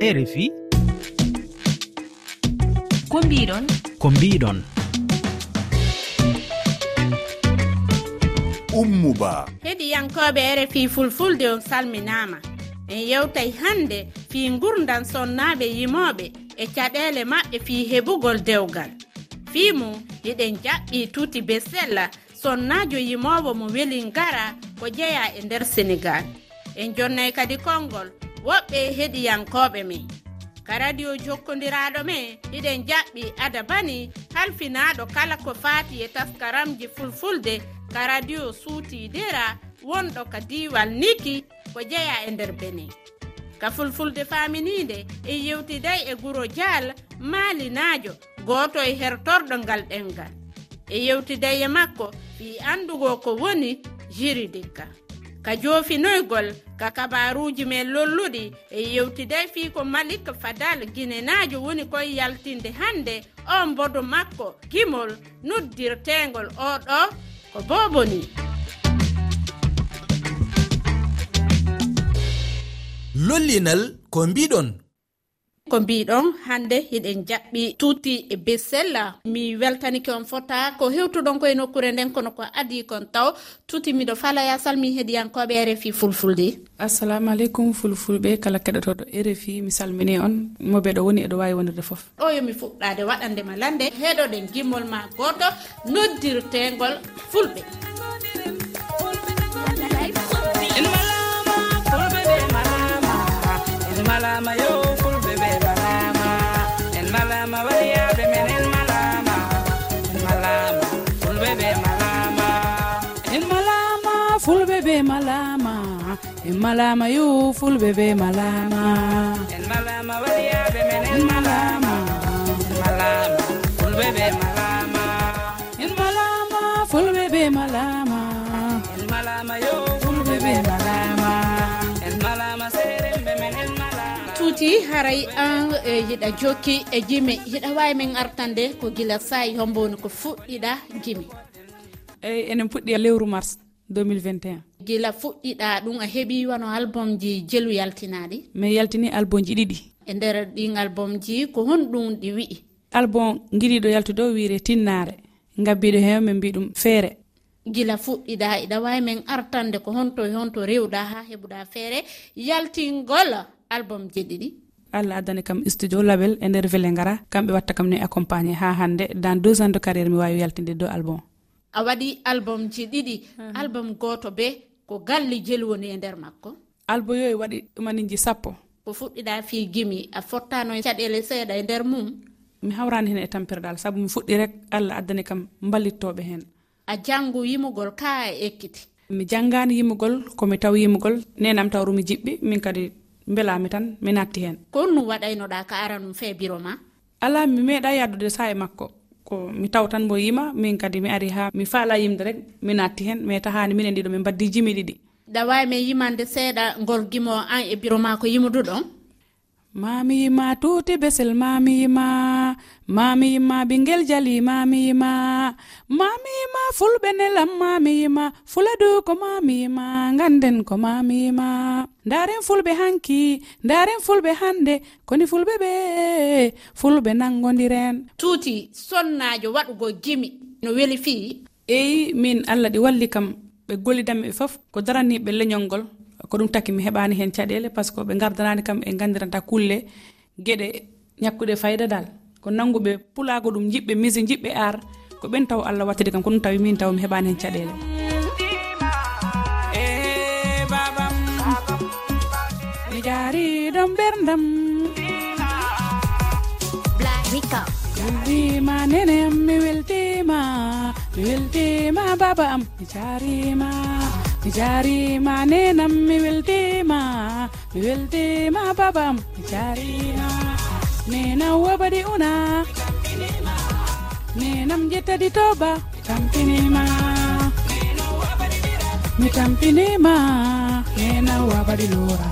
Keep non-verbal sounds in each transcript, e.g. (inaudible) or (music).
rfi ko mbiɗon? ko mbiɗon. Ummuba heɗiyankoɓe rfi fulfulde on salminama. En yewtay hande fii gurdan sonnaɓe yimoɓe e caɗele maɓɓe fii heɓugol dewgal. Fii mum yiɗen jaɓɓi tuuti be sella sonnajo yimowo mo weli ngara ko jeeya e nder sénégal en jonnay kadi konngol woɓɓe heɗiyankoɓe men. Ka radio jokkodiraɗo men iɗen jaɓɓi adabani halfinaɗo kala ko fati e taskaramji fulfulde ka radio suutidira wonɗo ka diwal niki ko jeeya e nder bene. Ka fulfulde faminide e yewtiday e guro dial malinajo goto e hertorɗo ngal ɗengal. E yewtiday e makko fi andugo ko woni jiridikka ka joofinoygol ka kabaruji men lolluɗi e yewtiday fii ko malik fadal guinenajo woni koye yaltinde hannde o mbodo makko gimol noddirtegol oɗo ko boboni lollinal ko mbiɗon ko mbiɗon hande hiɗen jaɓɓi tuuti e besella mi weltanike on fota ko hewtuɗon koye nokkure nden kono ko adi kon taw. Tuuti miɗo falaya salmi heɗiyankoɓe rfi fulfulde. Assalamu aleykum fulfulɓe kala keɗotoɗo rfi mi salmini on. Mo ɓeɗo woni eɗo wawi wonirde foof ɗo yomi fuɗɗade waɗandema lande heɗoɗen gimmol ma goto noddirtegol fulɓe. Malama yo. fulɓe be malama. En malama yo fulɓe ɓe malama en malama waliyaɓe men en malama malama fulɓe be malama. En malama fulɓe be malama. En malama yo fulɓe be malama. En malama yetti haray an e yiɗa jokki e jimi. Hiɗa wawi min artande ko guila sayi hombowoni ko fuɗɗiɗa jimi. Eyyi enen puɗɗi e lewru mars 2021 gila fuɗɗiɗa ɗum a heeɓi wano album ji jelu yaltinaɗi min yaltini album ji ɗiɗi. E nder ɗin album ji ko honɗum ɗi wi'i? Album guiɗiɗo yaltude o wiire tinnare. Gabbiɗo e hen min mbi ɗum feere. Gila fuɗɗiɗa iɗa wawi min artande ko honto e honto rewɗa ha heɓuɗa feere. Yaltingol album jeɗiɗi allah addani kam studio label e nder velengara kamɓe watta kam ne accompagné ha hannde. Dans deux ans de carriére mi wawi yaltinde deux album a waɗi album ji ɗiɗi. Album goto be ko galli jeli woni e nder makko. Album yo e waɗi ɗumaniji sappo. Ko fuɗɗiɗa fi gimi. A fottano e caɗele seeɗa e nder mum. Mi hawrani hen e tampirɗal saabu mi fuɗɗi rek. Allah addani kam mballittoɓe hen. A janngu yimugol ka a ekkiti. Mi janngani yimugol komi taw yimugol. Nenam tawrumi jiɓɓi. Min kadi belami tan mi natti hen. Ko on waɗaynoɗa ka ara num fee ma? Ala mi meeɗa yaddude sa e makko. Ko mi taw tan mo yima min kadi mi ari ha mi faala yimde rek mi natti hen mais tahani minen ɗiɗo min mbaddi jimi ɗiɗi. Ɗawawi min yimande seeɗa ngol gimo an e biro ma ko yimuduɗon? Mami yima tuuti besel mami yima mami yima ɓingel jali mami yima mami yima fulɓe nelam mami yima fuladu ko mami yima ganden ko mami yima ndaren fulɓe hanki ndaren fulɓe hande koni fulɓe ɓe fulɓe nangodiren. Tuuti sonnajo waɗugo gimi no weli fii eyi min allah ɗi walli kam ɓe gollidanmi ɓe fof ko daraniɓe leñol ngol. Ko ɗum taki mi heɓani hen caɗele par ce que ɓe gardanani kam ɓe gandiranta kulle. Gueɗe ñakkude fayida dal ko nanguɓe pulago ɗum jiɓɓe misi jiɓɓe ar ko ɓen taw allah wattide kam ko ɗum tawi min taw mi heɓani hen caɗele e mi jaariɗon ɓerdam weltima nenem mi weltima mi weltima baba am mi jarima mi jarima nenam mi weltima mi weltima baba am mi jarima nenam wabadi una. Nenam jettadi toba. Tampinima mi tampinima nenam wabadi lora.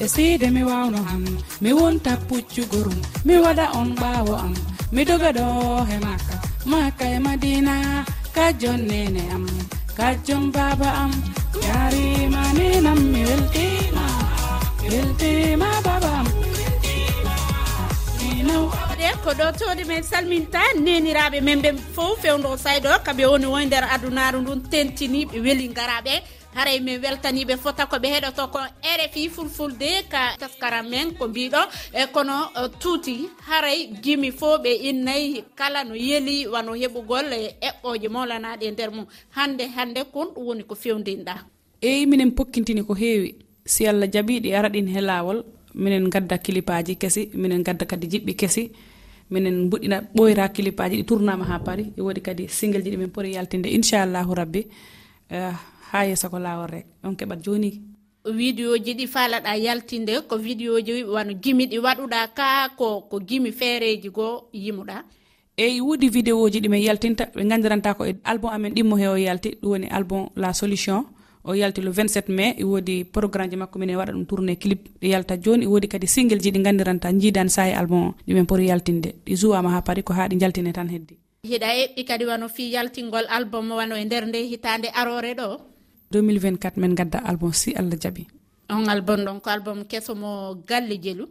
E siide mi wawno ham mi wonta puccugorum mi waɗa on ɓawo am. Mi doga ɗo he makka makka e madina. Kajjon nene am. Kajjon baba am. Yarima nenam mi weltima. Weltima baba am. mawɗe ko ɗo tooɗi men salminta neniraɓe men ɓe fof fewdo sayɗo kaɓe woni woy nder adunaru ndun tentiniɓe weeli garaɓe haray min weltaniɓe fota koɓe heɗoto ko rfi fulfulde ka taskaram men ko mbiɗo. E kono e, tuuti haray gimi fo ɓe innayi kala no yeeli wano heɓugol e eɓɓoje molanaɗe e nder mum. Hande hande kon ɗum woni ko fewdinɗa eyi minen pokkintini ko heewi. Si allah jaaɓiɗi araɗin he lawol minen gadda kilipaji kesi minen gadda kadi jiɓɓi kesi minen mbuɗɗina ɓoyra kilipaji ɗi tournama ha paari e woodi kadi single ji ɗi min pooti yaltinde inchallahu rabbi. Uh, ha yeeso ko lawol rek. On keɓat joni vidéo ji ɗi falaɗa yaltinde ko vidéo ji wano gimi ɗi waɗuɗa ka ko ko gimi feereji goo yimuɗa? Eyi woodi vidéo ji ɗi min yaltinta. Ɓe gandiranta ko e album amen ɗimmo hewo yalti. Ɗum woni album la solution. o yalti le 27 mai e woodi programme ji makko min waɗa ɗum tourné clip. Ɗi yalta joni e woodi kadi single ji ɗi gandiranta jiidani sa e album o ɗumen pooti yaltinde. Ɗi jowama ha paari ko ha ɗi jaltine tan heddi. Hiɗa eɓɓi kadi wano fi yaltingol album wano e nder nde hitande arore ɗo. 2024 min gadda album si allah jaaɓi on album ɗon ko album kesomo galle jelu.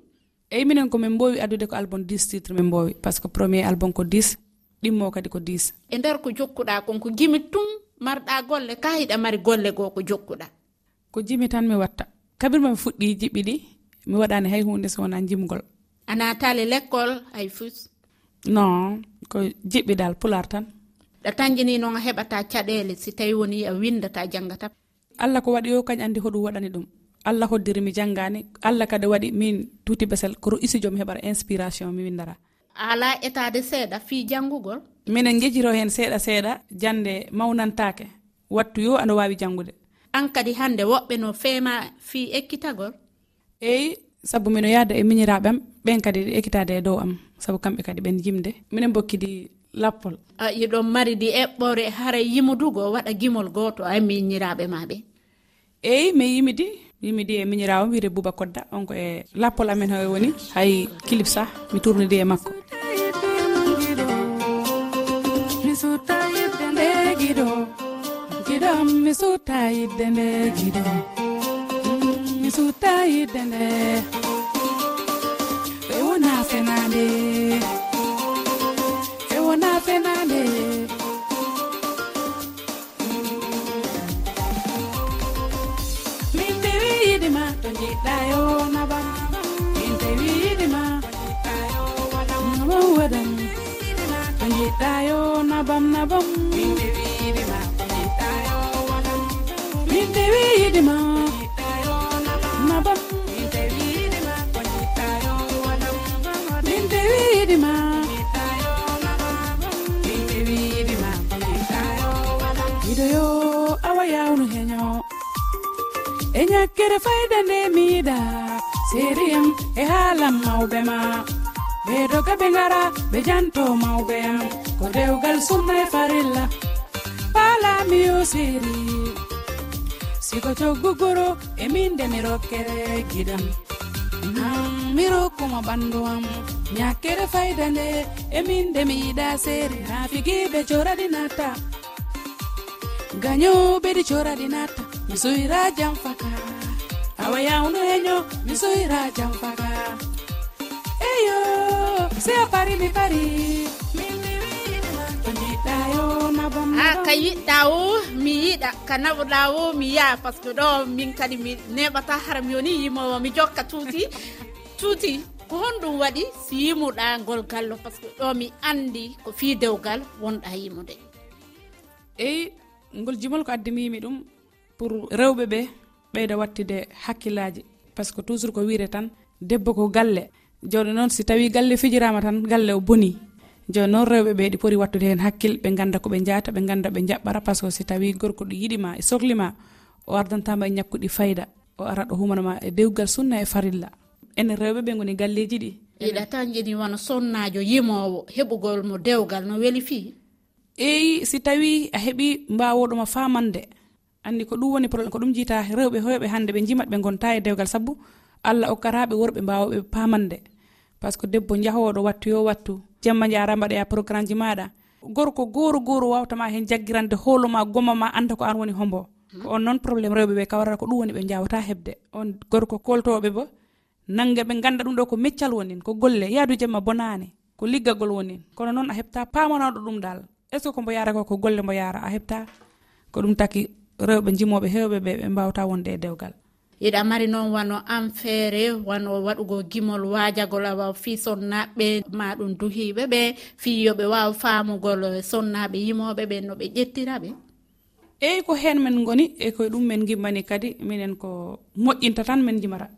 Eyyi minen komin mbowi addude ko album 10 titre min mbowi par ce que premier album ko 10 ɗimmo kadi ko 10 e nder ko jokkuɗa kon ko gimi tum. marɗa golle ka hiɗa mari golle goo ko jokkuɗa. Ko jimi tan mi watta. Kabirma mi fuɗɗi jiɓɓi ɗi mi waɗani hay hunde so wona jimgol. A natali l'école hay fus. Non ko jiɓɓi dal pular tan. Ɗa tanjini noon a heɓata caɗele si tawi woni a windata janggata allah ko waɗi yo kañ andi hoɗum waɗani ɗum. Allah hoddiri mi janggani allah kadi waɗi min tuuti besel ko ru'isi jomi heɓata inspiration mi windara. ala état seeɗa fii janngugol minen jejiro heen seeɗa seeɗa jannde mawnantaake. Wattu yo aɗa waawi janngude. An kadi hannde woɓɓe no feema fii ekkitagol? Eyi sabu mino yahda e miñiraaɓe am ɓen kadi ɗe ekkitade e dow am. Sabu kamɓe kadi ɓen yimde. Minen bokkidi lappol. A yiɗon mari di eɓɓore hara yimudugo waɗa gimol gooto a miñiraaɓe ma ɓe eyi mi yimidi. mbimi di e miñirawo wiyete bouba kodda. On ko e lappol amen haw woni hay clip sa mi tournidi e makko. Mi sutta yidde nde giɗo giɗom mi sutta yidde nde giɗo mi sutta yidde nde ɓe wona fenade ɓe wona fenade. to jiɗɗayo naban inte wiidima naban wadan to jiɗɗayo naban naban minde wiidima minde wiidima hokkere fayda nde mi yiɗa sérim e haalam mawɓe ma. Ɓe doga ɓe gara ɓe janto mawɓe am ko dewgal sunna e farilla paalami yo séri siko coggugoro e min nde mi rokkere giɗam. Mi rokkuma ɓandu am ñakkere fayda nde e min nde mi yiɗa séri ha figiɓe coraɗi natta gañoɓeɗi coraɗi natta mi suyra jam faka awa yawndu heño mi soyra jam faga. Eyo se a pari mi pari. A ka yiɗɗa o mi yiɗa ka naɓuɗa o mi yaa par ce que ɗo min kadi mi neɓata hara mi woni yimowo mi jokka tuuti. (laughs) Tuuti ko honɗum waɗi si yimuɗa ngol gallo par ce que ɗo mi andi ko fi dewgal wonɗa yimude. Eyi ngol jimol ko addimiyimi ɗum pour rewɓe ɓe. ɓeyda wattide hakkillaji par ce que toujours ko wiire tan debbo ko galle. Joni noon si tawi galle fijirama tan galle o booni joni noon rewɓe ɓe ɗi pooti wattude hen hakkille ɓe ganda koɓe jaata ɓe ganda ɓe jaɓɓata par ce que si tawi gorko ɗo yiɗima e sohlima o ardantama e ñakkuɗi fayida o arat o humanama e dewgal sunna e farilla. Enen rewɓe ɓe goni galleji ɗi. Yiɗa tan jini wona sonnajo yimowo heɓugol mo dewgal no weeli fii eyi si tawi a heeɓi mbawoɗoma famande andi ko ɗum woni probléme ko ɗum jiita rewɓe hoyɓe hannde ɓe jimat ɓe gonta e dewgal sabu allah okkataɓe worɓe mbawɓe pamande par ce que debbo jahoɗo wattu yo wattu jemma jara mbaɗoya e programme ji maɗa gorko goru goru wawtama hen jaggirande hooloma gomama anda ko an woni hombo. Hmm. Ko on noon probléme rewɓe ɓe kawrata ko ɗum woni ɓe jawata hebde on gorko koltoɓe bo nangga ɓe ganda ɗum ɗo ko meccal wonin ko golle yaadu jemma bonani ko liggagol wonin. Kono noon a heɓta pamanaɗo ɗum dal est ce que ko mbo yara ko ko golle mbo yara a heɓta ko ɗum taki rewɓe jimoɓe hewɓe ɓe ɓe mbawta wonde e dewgal. Yiɗa mari noon wano an feere wano waɗugo gimol waajagol awa fi sonnaɓe ma ɗum duhiɓe ɓe fi yoɓe waw faamugol sonnaɓe yimoɓe ɓe no ɓe ƴettiraɓe. Eyi ko hen men goni e koye ɗum men gimmani kadi minen ko moƴƴinta tan min jimata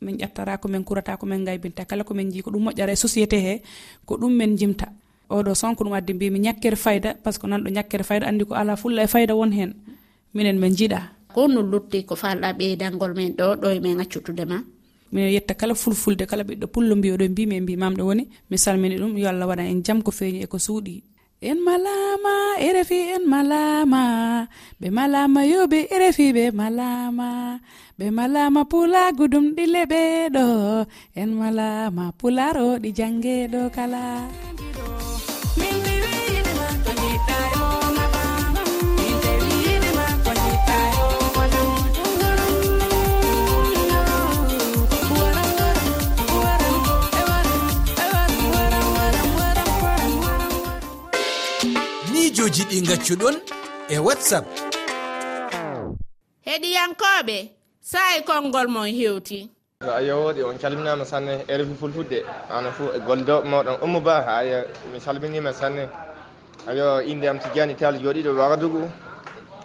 min ƴettata komin kurata komin gaybinta kala komin jii ko ɗum moƴƴara e société he ko ɗum men jimta oɗo son ko ɗum addi mbimi ñakkere fayida par ce que nanɗo ñakkere fayida andi ko ala fulla e fayida won hen minen min jiiɗa ko no lutti ko falɗa ɓeydalngol men ɗo ɗo e min accutude ma. Mino yetta kala fulfulde kala ɓiɗɗo pullo mbi oɗon mbimi e mbimamɗo woni. Mi salmini ɗum yo allah waɗa en jaam ko feeñi e ko suuɗi. En malama erefi en malama ɓe malama yoɓe erefi ɓe malama ɓe malama pulagu ɗum ɗi leɓeɗo en malama pularoɗi jangeɗo kala. miijoji ɗi gaccuɗon e whatsapp. Heɗiyankoɓe sa'i konngol mon hewti. A yowoɗi on calminama sanne erfi fulfudde ana fo e goldo moɗon ummu ba aya mi salminima sanne. Ayo inde am tidiani tal jooɗiɗo wagadugu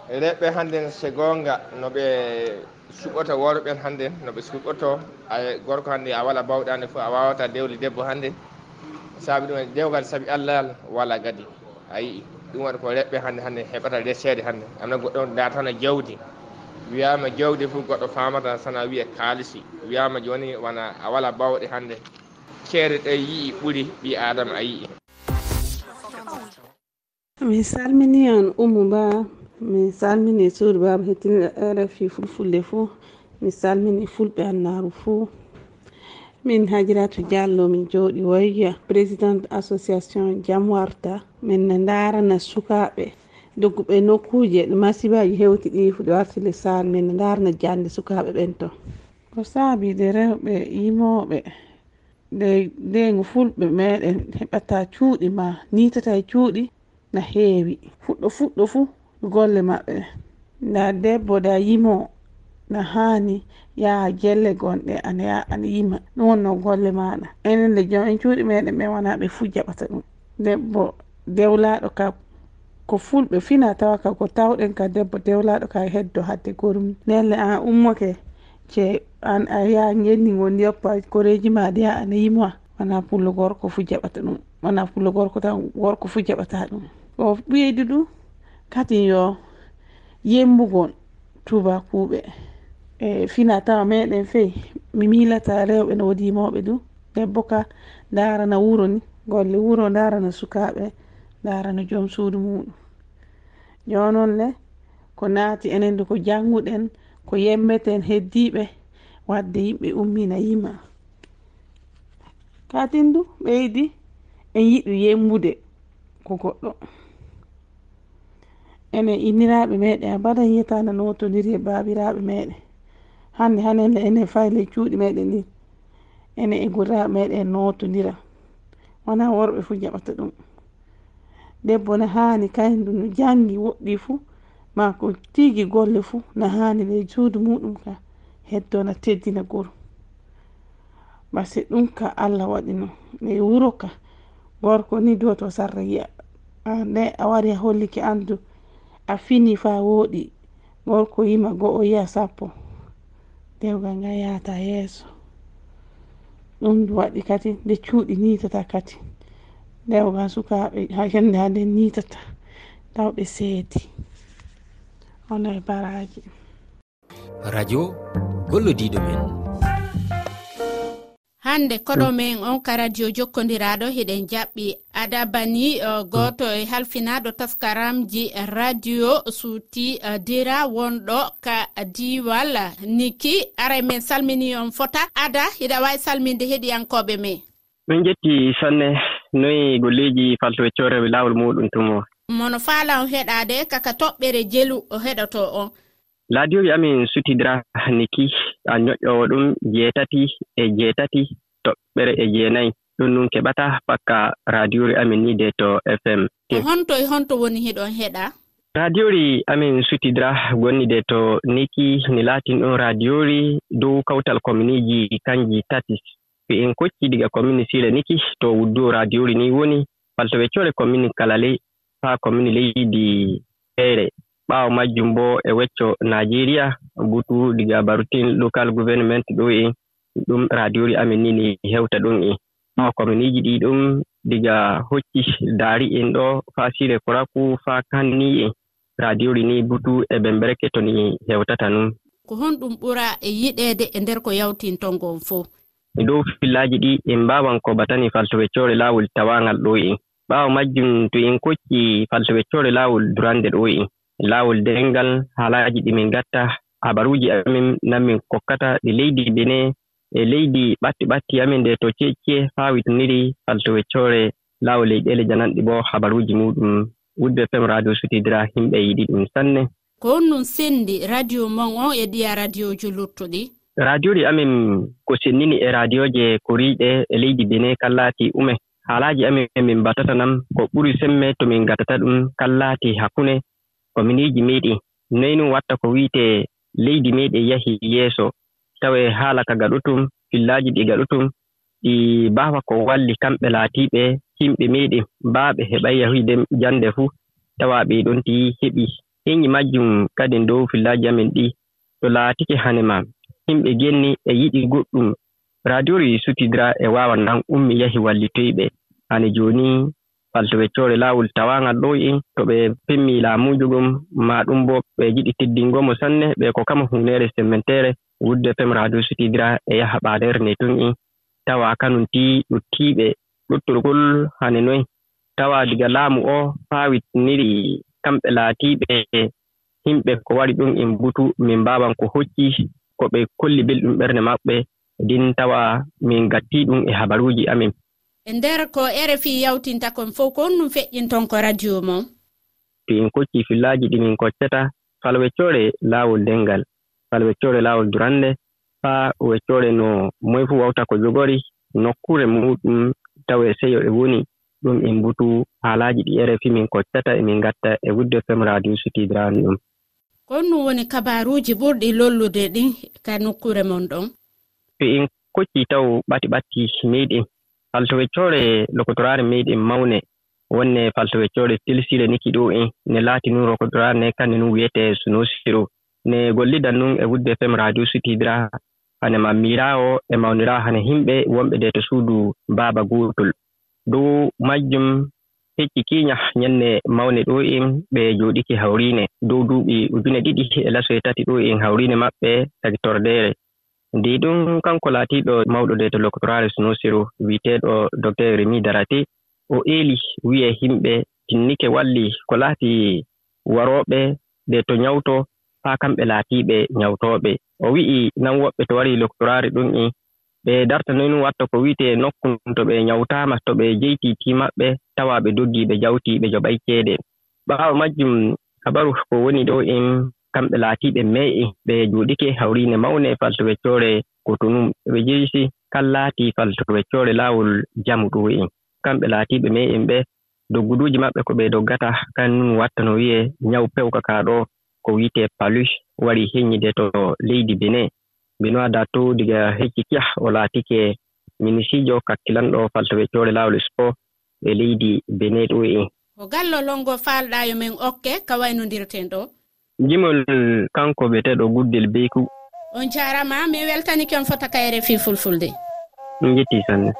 reɓɓe hannden so gonga noɓe suɓoto worɓen hannden noɓe suɓoto. A e gorko hannde a wala bawɗande fof a wawata dewli debbo hannde. Saabi ɗum e dewgal saabi allah wala gadi a yii. ɗum waɗi ko leɗɓe hannde hannde heɓata resede hannde. Amna goɗɗo datana jawdi. Wiyama jawdi fof goɗɗo famata sana wiya kaalisi. Wiyama joni wona a wala bawɗe hannde. Ceere ɗe yii ɓuuri ɓi adama a yii. Mi salmini on umu ba mi salmini suudu baba hettinɗo rfi fulfulde fuu mi salmini fulɓe annaru fuu min hajiratu diallo min jooɗi woyya. Présidente association jam warta. min ne darana sukaɓe dogguɓe nokkuje masibaji hewti ɗi fu ɗe warti lesal min ne darana jande sukaɓe ɓen to. Ko saabide rewɓe yimoɓe ndeygu fulɓe meɗen heɓata cuuɗi ma nitata e cuuɗi na heewi. Fuɗɗo fuɗɗo fuu golle maɓɓe. Nda debbo da yimo na haani yaha gelle gonɗe ana ya ana yima. Ɗum wonno golle maɗa enen nde jom en cuuɗi meɗen ɓe wona ɓe fuu jaɓata ɗum. Debbo dewlaɗo ka ko fulɓe fina tawa ka ko tawɗen ka debbo dewlaɗo ka e heddo hadde gormi nelle an ummoke ce an a yaha genni woni yoppa koreji maɗa yaha ana yima wona pullo gorko fu jaɓata ɗum. Wona pullo gorko tan gorko fu jaɓata ɗum. O ɓeydi ɗum kadi yo yembugon tubakuɓe e fina tawa meɗen fey mi milata rewɓe no wodi yimoɓe du. Debbo ka darana wuro ni golle wuro darana sukaɓe. darano joom suudu muɗum jonon ne ko naati enen de ko janguɗen ko yemmeten heddiɓe wadde yimɓe ummina yima. Katindu ɓeydi en yiɗi yembude ko goɗɗo. Enen inniraɓe meɗen abadan yetana notodiri e babiraɓe meɗen hande hanenle enen fayle cuuɗi meɗen ɗi enen e gurraɓe meɗen notodira wona worɓe fo jaɓata ɗum. debbo no hani kayndu no jangi woɗɗi fuu ma ko tigi golle fuu no hani le suudu muɗum ka heddona teddina goro basi ɗum ka allah waɗino e wuro ka gorko ni do to sarra yiya nde a wari a holliki andu a fini fa woɗi gorko yima go'o yiya sappo. Dewgal ngal yahata yeeso. Ɗum waɗi kadi nde cuuɗi nitata kadi ndewga sukaɓe ha hende ha nitata tawɓe seedi. On e baraji. Radio gollodiɗo men. Hande koɗomen on ka radio jokkodiraɗo heɗen jaɓɓi adabani e, goto e halfinaɗo taskaramji radio suuti e, dira wonɗo ka diwal niki ara men salmini on fota. Ada hiɗa wawi salminde heɗiyankoɓe men. Min jetti sanne noyi golleeji faltoweccoorewe laawol muɗum tumo mono faalan heɗaade kaka toɓɓere jelu o heɗoto on. Laadi o wiyamin sutidira niki a ñoƴƴowo ɗum jeetati e jeetati toɓɓere e jeenayi. Ɗum ɗum keɓata pakka radiori amin ni de to fm honto e honto woni heɗon heɗa? Radiori amin sutidira gonni de to niki ni laatin ɗon radiori dow kawtal communiji kanji tati. sappi en kocci diga commune sila niki to wuddu radiori ni woni paltoɓe cole commune kalaley haa commune leydi feere. Ɓaawo majjum bo e wecco nigéria butu diga barutin local gouvernement ɗo en ɗum radiori amin ni ni hewta ɗum en haa commune ji ɗi ɗum diga hocci daari en ɗo faa sile koraku faa kanni en radiori ni butu e ɓe mbereke to ni hewtata nun. Ko honɗum ɓura e yiɗeede e nder ko yawtinton ngon fof e dow fillaji ɗi en mbawan ko batani faltoweccore laawol tawangal ɗo en ɓaawa majjum to en kokki faltoweccore laawol durande ɗo en laawol dengal haalaaji ɗi min ngatta habaruuji amin nan min kokkata ɗi leydi bene e leydi ɓatti ɓatti amin nde to cecce faawitoniri witiniri faltoweccore laawol leyɗeele jananɗi bo habaruuji muɗum. Wudbe fem radio sutidira himɓe yiɗi ɗum sanne. Ko on ɗum senndi radio mon on e ɗiya radio jo luttuɗi radioji amin ko sennini e radio je koriiɗe e leydi bene kallaati ume. Haalaaji amin min batata nan ko ɓuri semme to min ngatata ɗum kallaati laati hakkunde kominiiji meeɗen noynu watta ko wiite leydi meeɗen yahi yeeso. Tawa haala ka gaɗutum fillaaji ɗi gaɗutum ɗi mbaawa ko walli kamɓe laatiiɓe himɓe meeɗen mbaaɓe heɓay yahude jannde fuu. Tawa ɓeeɗon ti heɓi. Heñi majjum kadin dow fillaaji amin ɗi. To laatike hane ma. himɓe genni e yiɗi goɗɗum. Radiori sutidira e wawan nan ummi yahi wallitoyɓe. Hani joni paltoweccore laawol tawaangal ɗo en to ɓe pemmi laamuujo ngom ma ɗum bo ɓe yiɗi teddingomo sanne ɓe ko kama hunere semmentere wudde fem radio sutidira e yaha ɓaaler ne ton en tawa kanum ti ɗottiiɓe ɗottorgol hane noy. Tawa diga laamu o haa kamɓe laatiiɓe. Himɓe ko wari ɗum en butu min mbaawan ko hocci. ko ɓe kolli belɗum ɓernde maɓɓe ndin tawa min gatti ɗum e habaruuji amin. E nder ko rfi yawtinta kon fof ko honɗum feƴƴinton ko radio mon to en kocci fillaji ɗi min koccata fala weccore laawol dengal fala weccore laawol durande faa weccore no moy fuu wawta ko jogori nokkure muɗum tawa seyo e woni ɗum en butu haalaaji ɗi rfi min koccata emin gatta e wudde fem radio sutidiraani ɗum. kon ɗum woni kabaruji ɓurɗi lollude ɗin ka nokkure mon ɗon? To en kocci taw ɓati ɓatti meɗen faltoweccore lokotorare meɗen mawne. Wonne faltoweccore silsile niki ɗo en ne laati nun lokotorare ne kanne nun wiyete sunosiro ne gollidan nun e wudde fem radio sutidira hane ma mammirawo e mawnirawo hane himɓe wonɓe de to suudu baaba gotol dow majjum hecci kiiña ñannde mawne ɗo en ɓe jooɗiki hawriine dow duuɓi ujune ɗiɗi e laso e tati ɗo en hawriine maɓɓe tagi tordeere ndi ɗum kanko laatiiɗo mawɗo de to locotorale sunosiru wiiteeɗo docteur remi darate o eeli wiye himɓe tinnike walli ko laati warooɓe de to ñawto haa kamɓe laatiiɓe ñawtooɓe. O wi'i nan woɓɓe to wari locotorare ɗum en ɓe darta noy noon watta ko wiite nokkun to ɓe ñawtaama to ɓe jeytitii maɓɓe tawa ɓe doggii ɓe jawtii ɓe joɓay ceede. Ɓaawo majjum habaru ko woni ɗo en kamɓe laatiiɓe mee'i ɓe juuɗike hawriine mawne faltoweccoore kotonum ɓe jeysi kala laati faltoweccoore laawol jamu ɗo en kamɓe laatiiɓe mee'en ɓe dogguduuji maɓɓe ko ɓe doggata kannum watta no wiyee ñaw pewka kaa ɗo ko wiite palus wari heññide to leydi bene. bino ada to diga hecci heccikiya o laatike minisijo kakkilanɗo faltoɓe coore laawol spo e leydi bene ɗo en ko gallolongo falɗa yo min okke ka waynodirten ɗo? Jimol kanko ɓeteɗo guddel beyku on jarama mi weltanike on fota kayre fi fulfulde. Min jetti sanne.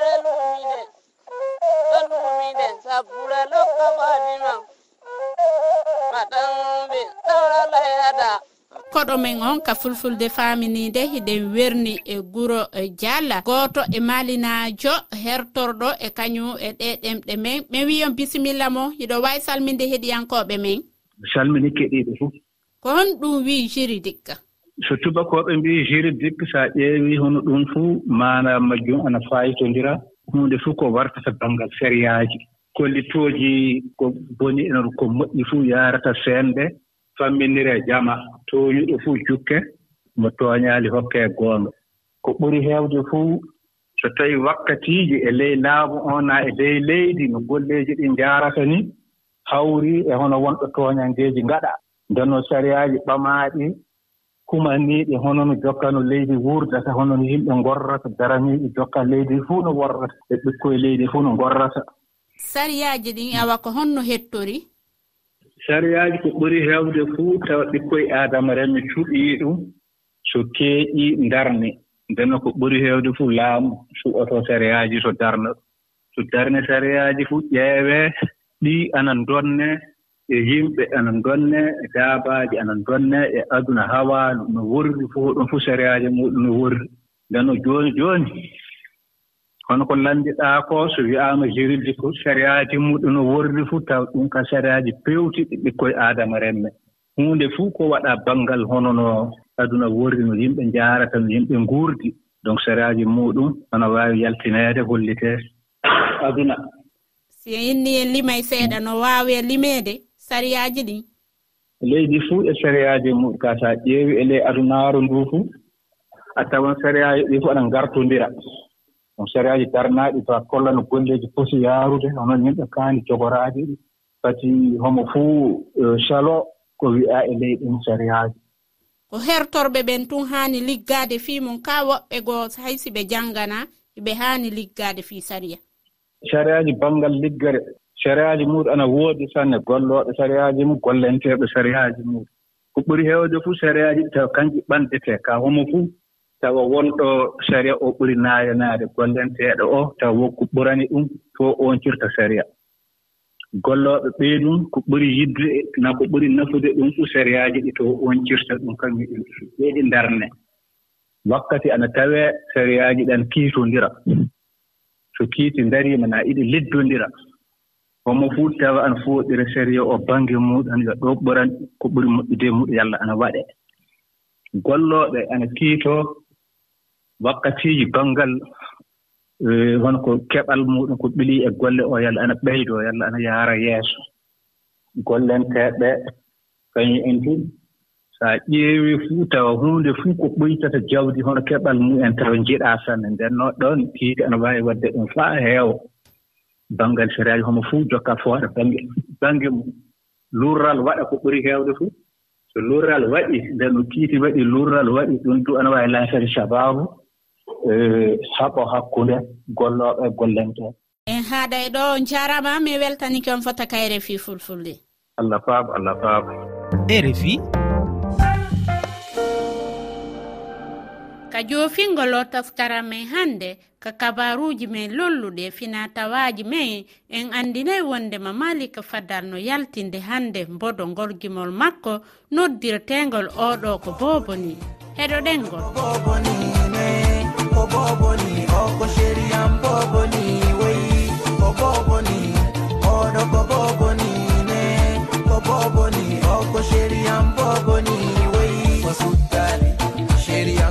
bare lumiden ɗo lumiden sabbula lokka badima maɗanɓe layada. Koɗo men on ka fulfulde faminide hiɗen werni e guro e dialla goto e malinajo hertorɗo e kañum e ɗe ɗemɗe men. Min wiyon bisimilla mo hiɗo wawi salminde heɗiyankoɓe men. Salmini keɗiɗe fof ko hon ɗum wi jiri dikka. so tubakooɓe mbii juriddique so a ƴeewii hono ɗum fuu maana majjum ana faayitondira. Huunde fof ko wartata banngal seriyaaji. Kollitooji ko boni en ko moƴƴi fuu yarata seende famminire e jama. Tooñuɗo fuu jukke mo tooñaali hokkee goonga. Ko ɓuri heewde fuu so tawii wakkatiiji e ley laamu ona e ley leydi no golleeji ɗi njaarata ni hawrii e hono wonɗo tooñangeeji ngaɗa. Ndenno sariyaaji ɓamaaɗi kumaneeɗi hono no jokka no leydi wuurdata hono no yimɓe ngorrata daraniiɗi jokka leydi fuu no worrata e ɓikkoye leydi fuu no ngorrata. Sariyaaji ɗin awa ko honno hettori? Sariyaaji ko ɓuri heewde fuu tawa ɓikkoye aadama remi cuɓii ɗum so keeƴii ndarne nden ko ɓuri heewde fuu laamu suɓotoo sariyaaji to darna. So darne sariyaaji fuu ƴeewee ɗii ana ndonnee e yimɓe ana ngonnee e daabaaji ana ngonnee e aduna hawaa no worri fof ɗum fof sariyaaji muɗum no worri. Nden no jooni jooni hono ko lanndiɗaa koo so wiyaama jirilde ko sariyaaji muɗum no worri fof taw ɗum ka sariyaaji peewtiɗi ɓikkoye aadama remme. Huunde fuu ko waɗaa banngal hono no aduna worri no yimɓe njaarata no yimɓe nguurdi. Donc saraaji muɗum hono waawi yaltineede hollitee aduna. Si en inni en limay seeɗa no waawi e limeede? sariyaaji ɗin leydi fuu e sariyaaji mum ka so a ƴeewi e ley adunaaru nduu fuu a tawan sariyaaji ɗii fof aɗa ngartondira. Ɗum sariyaaji darnaaɗi to a kollano golleeji poti yaarude hono yimɓe kaani jogoraade ɗi. Fati homo fuu e calo ko wi'aa e ley ɗum sariyaaji. Ko hertorɓe ɓen tun haani liggaade fii mum kaa woɓɓe goo hay si ɓe janngana ɓe haani liggaade fii sariya. Sariyaaji banngal liggere sariyaaji muɗum ana woodi sanne gollooɗo sariyaaji mum gollenteeɗo sariyaaji muɗum ko ɓuri heewde fuu sariyaaji ɗi tawa kanji ɓanɗetee ka homo fuu tawa wonɗo sariya o ɓuri naayanaade gollenteeɗo o tawa wonko ɓurani ɗum to oncirta sariya gollooɓe ɓee ɗum ko ɓuri yidde na ko ɓuri nafude ɗum fuu sariyaaji ɗi to oncirta ɗum kañum ɓee ɗi ndarne. Wakkati ana tawee sariyaaji ɗan kiitondira. So kiiti ndariima naa iɗi liddondira. homo fuu tawa ana fooɗira sariya o baŋnge muuɗum yo ɗoo ɓurani ko ɓuri moƴƴude e muɗum yalla ana waɗee gollooɓe ana kiitoo wakkatiiji baŋngal wonko e, keɓal muɗum ko ɓilii e golle oo yalla ana ɓeydoo yalla ana yaara yeeso. Gollenteeɓe kañum en fof so a ƴeewii fuu tawa huunde fuu ko ɓoytata jawdi hono keɓal mumen tawa njiɗaa sanne. Ndennoo ɗoon tiiɗi ana waawi waɗde ɗum faa heewa. banngal seraaji homo fuu jokka fo baŋnge baŋnge mum. Lurral waɗa ko ɓuri heewde fuu. So lurral waɗi nden no kiiti waɗi lurral waɗi ɗum du ana waawi lansede sabaabu e, haɓo hakkunde gollooɓe e gollentee en haaɗa e ɗo on mi weltani kam fota kayre fii fulfulde. Allah faabo allah faabo e rfi ka jofingol o taftara men hannde ka kabaruuji men lolluɗe finatawaji men en anndinay wondema malika fadal no yaltinde hannde mbodo ngol gimol makko noddirtegol oɗo ko boboni. Heɗoɗengol oɗo ko boboni ne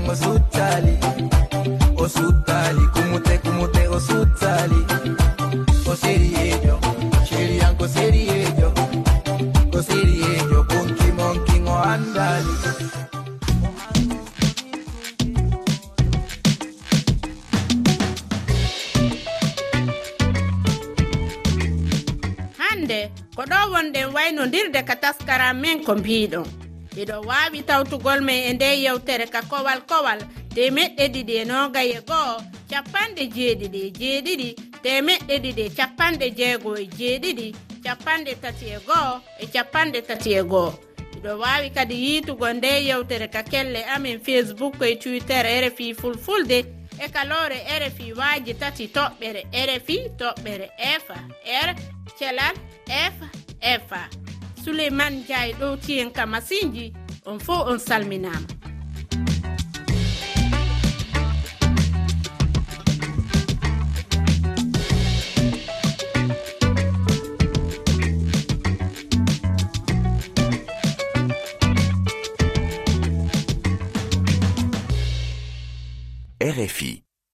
o suttali. suttali o suttali kumute kumute o suttali o sériyejo sériyan ko sériyejo ko sériyejo konki monkin o andali. Hande ko ɗo wonɗen waynodirde ka taskaram men ko mbiɗon. Eɗo wawi tawtugol men e nde yewtere ka kowal kowal. temeɗɗe ɗiɗi e nogaye go'o capanɗe jeeɗiɗi e jeeɗiɗi temeɗɗe ɗiɗi e capanɗe jeego e jeeɗiɗi capanɗe tati e go'o e capanɗe tati e go'o. Iɗo wawi kadi yiitugo nde yewtere ka kelle amin facebook e twitter e rfi fulfulde e kalore rfi waji tati toɓɓere rfi toɓɓere f r thelal f f suleymane diaye ɗowti en ka masinji on fo on salminama RFI